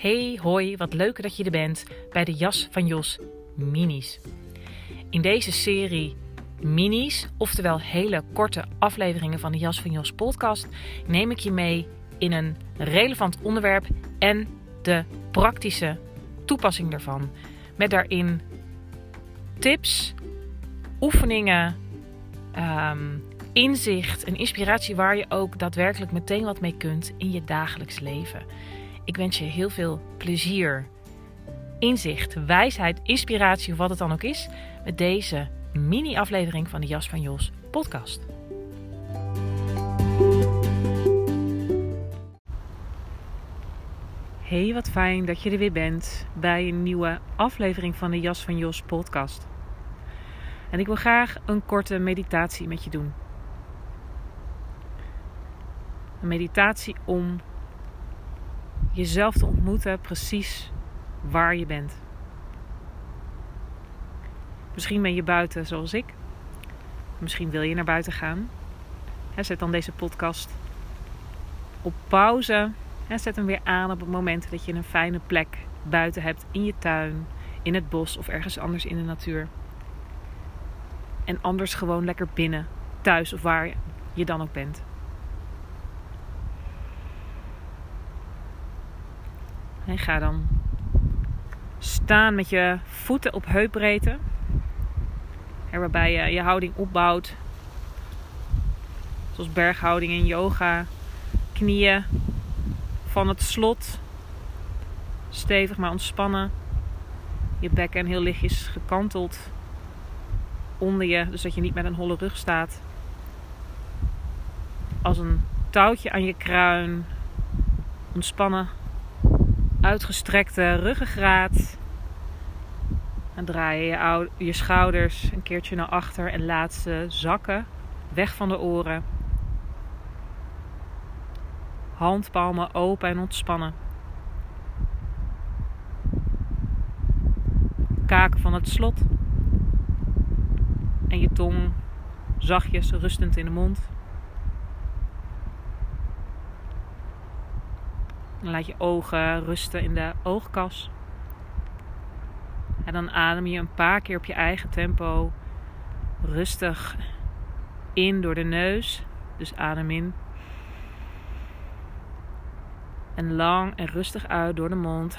Hey, hoi, wat leuk dat je er bent bij de Jas van Jos Minis. In deze serie Minis, oftewel hele korte afleveringen van de Jas van Jos podcast, neem ik je mee in een relevant onderwerp en de praktische toepassing daarvan. Met daarin tips, oefeningen, ehm, inzicht en inspiratie waar je ook daadwerkelijk meteen wat mee kunt in je dagelijks leven. Ik wens je heel veel plezier, inzicht, wijsheid, inspiratie of wat het dan ook is met deze mini-aflevering van de Jas van Jos podcast. Hey, wat fijn dat je er weer bent bij een nieuwe aflevering van de Jas van Jos podcast. En ik wil graag een korte meditatie met je doen. Een meditatie om jezelf te ontmoeten precies waar je bent. Misschien ben je buiten zoals ik. Misschien wil je naar buiten gaan. Zet dan deze podcast op pauze. Zet hem weer aan op het moment dat je een fijne plek buiten hebt. In je tuin, in het bos of ergens anders in de natuur. En anders gewoon lekker binnen, thuis of waar je dan ook bent. En ga dan staan met je voeten op heupbreedte. Waarbij je je houding opbouwt. Zoals berghouding in yoga. Knieën van het slot. Stevig maar ontspannen. Je bekken heel lichtjes gekanteld. Onder je, dus dat je niet met een holle rug staat. Als een touwtje aan je kruin. Ontspannen uitgestrekte ruggengraat. En draai je je schouders een keertje naar achter en laat ze zakken. Weg van de oren. Handpalmen open en ontspannen. Kaken van het slot. En je tong zachtjes rustend in de mond. Laat je ogen rusten in de oogkas. En dan adem je een paar keer op je eigen tempo rustig in door de neus. Dus adem in. En lang en rustig uit door de mond.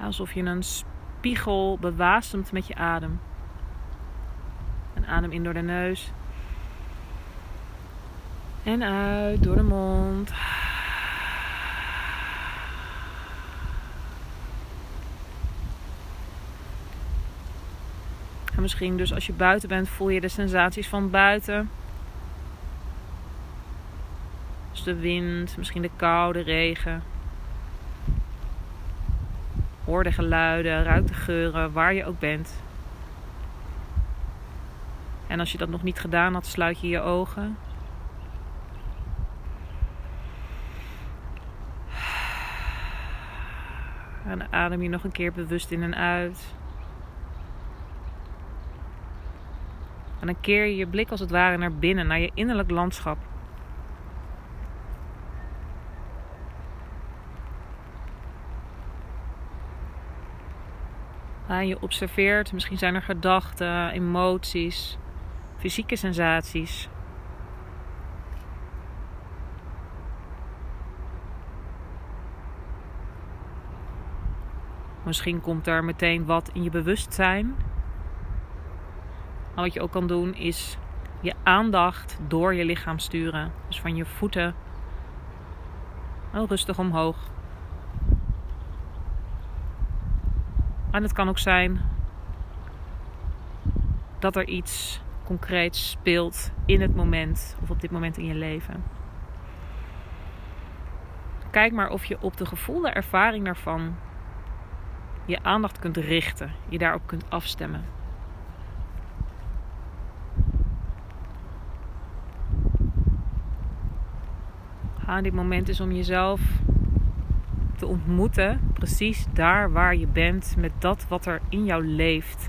Alsof je een spiegel bewasemt met je adem. En adem in door de neus. En uit door de mond. En misschien dus als je buiten bent, voel je de sensaties van buiten. Dus de wind, misschien de koude regen. Hoor de geluiden, ruik de geuren, waar je ook bent. En als je dat nog niet gedaan had, sluit je je ogen. En adem je nog een keer bewust in en uit. En dan keer je je blik als het ware naar binnen, naar je innerlijk landschap. En je observeert, misschien zijn er gedachten, emoties, fysieke sensaties. Misschien komt er meteen wat in je bewustzijn. Maar wat je ook kan doen is je aandacht door je lichaam sturen. Dus van je voeten rustig omhoog. En het kan ook zijn dat er iets concreets speelt in het moment of op dit moment in je leven. Kijk maar of je op de gevoelde ervaring daarvan je aandacht kunt richten, je daarop kunt afstemmen. Aan dit moment is om jezelf te ontmoeten, precies daar waar je bent, met dat wat er in jou leeft.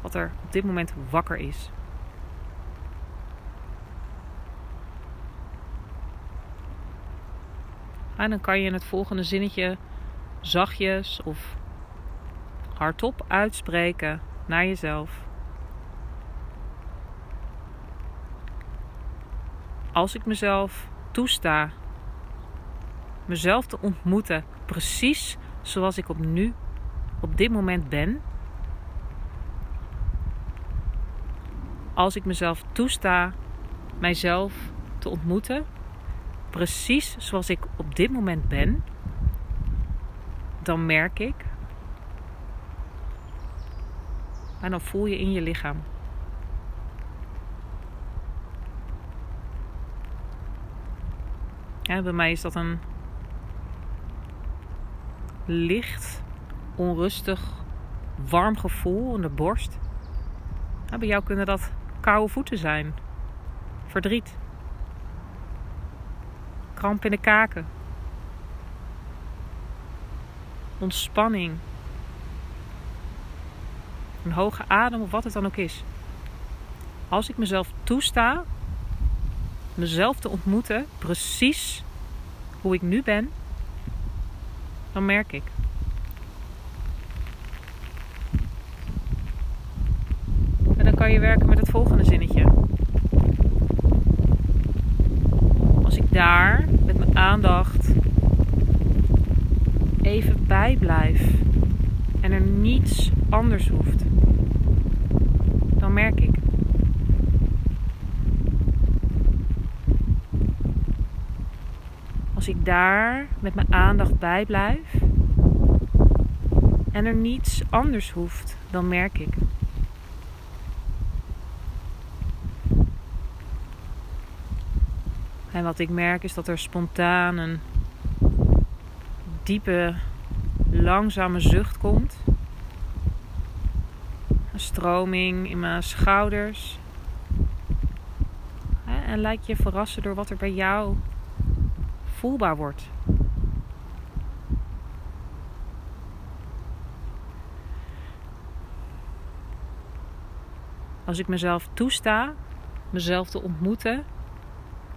Wat er op dit moment wakker is. En dan kan je het volgende zinnetje zachtjes of hardop uitspreken naar jezelf. Als ik mezelf toesta mezelf te ontmoeten precies zoals ik op nu, op dit moment ben. Als ik mezelf toesta mijzelf te ontmoeten precies zoals ik op dit moment ben, dan merk ik en dan voel je in je lichaam. Bij mij is dat een licht, onrustig, warm gevoel in de borst. Bij jou kunnen dat koude voeten zijn, verdriet, kramp in de kaken, ontspanning, een hoge adem of wat het dan ook is. Als ik mezelf toesta mezelf te ontmoeten, precies hoe ik nu ben, dan merk ik. En dan kan je werken met het volgende zinnetje. Als ik daar met mijn aandacht even bij blijf en er niets anders hoeft, dan merk ik. Als ik daar met mijn aandacht bij blijf en er niets anders hoeft, dan merk ik. En wat ik merk is dat er spontaan een diepe, langzame zucht komt. Een stroming in mijn schouders. En lijkt je verrassen door wat er bij jou voelbaar wordt. Als ik mezelf toesta, mezelf te ontmoeten,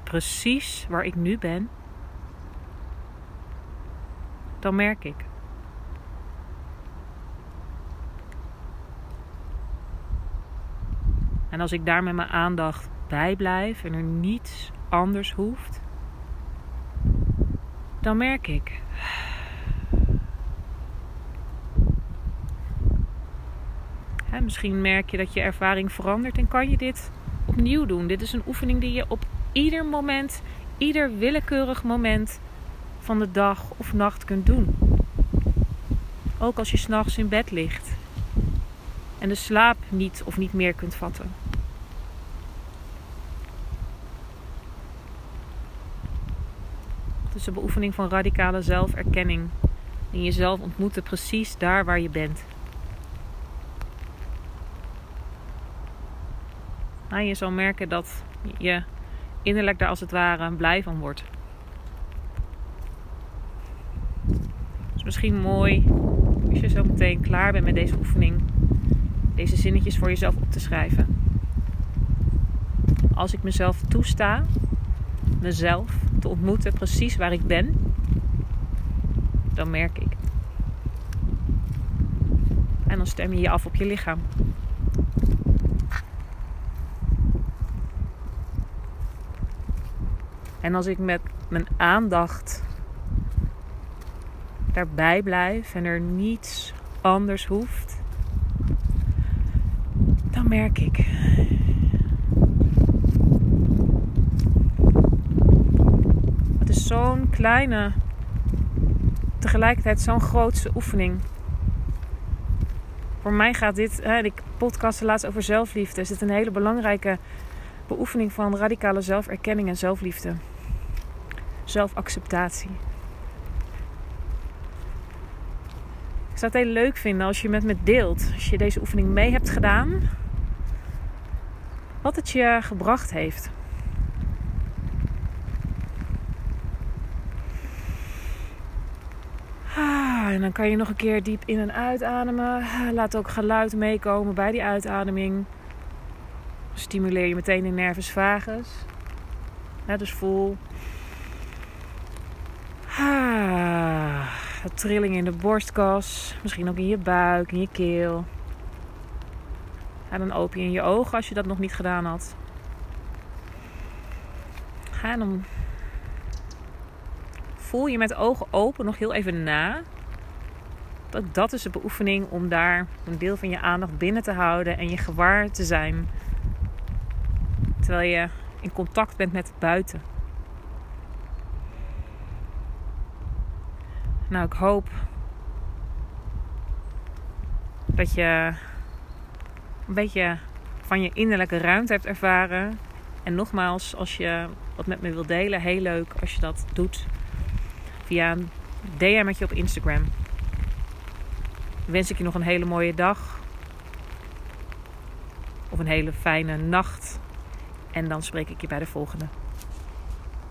precies waar ik nu ben, dan merk ik. En als ik daar met mijn aandacht bij blijf en er niets anders hoeft, dan merk ik. misschien merk je dat je ervaring verandert en kan je dit opnieuw doen. Dit is een oefening die je op ieder moment, ieder willekeurig moment van de dag of nacht kunt doen. Ook als je s'nachts in bed ligt en de slaap niet of niet meer kunt vatten. Is een beoefening van radicale zelferkenning. En jezelf ontmoeten precies daar waar je bent. Nou, je zal merken dat je innerlijk daar als het ware blij van wordt. Het is misschien mooi als je zo meteen klaar bent met deze oefening, deze zinnetjes voor jezelf op te schrijven. Als ik mezelf toesta mezelf te ontmoeten, precies waar ik ben, dan merk ik. En dan stem je je af op je lichaam. En als ik met mijn aandacht daarbij blijf en er niets anders hoeft, dan merk ik zo'n kleine, tegelijkertijd zo'n grootste oefening. Voor mij gaat dit, hè, ik podcasten laatst over zelfliefde, is dit een hele belangrijke beoefening van radicale zelferkenning en zelfliefde. Zelfacceptatie. Ik zou het heel leuk vinden als je met me deelt, als je deze oefening mee hebt gedaan, wat het je gebracht heeft. en dan kan je nog een keer diep in en uitademen. Laat ook geluid meekomen bij die uitademing. Stimuleer je meteen de nervus vagus. dus voel Ah, trilling in de borstkas. Misschien ook in je buik, in je keel. En dan open je je ogen als je dat nog niet gedaan had. Ga dan voel je met ogen open nog heel even na. Dat, dat is de beoefening om daar een deel van je aandacht binnen te houden en je gewaar te zijn. Terwijl je in contact bent met buiten. Nou, ik hoop dat je een beetje van je innerlijke ruimte hebt ervaren. En nogmaals, als je wat met me wilt delen, heel leuk als je dat doet via een DM'tje op Instagram. Wens ik je nog een hele mooie dag. Of een hele fijne nacht. En dan spreek ik je bij de volgende.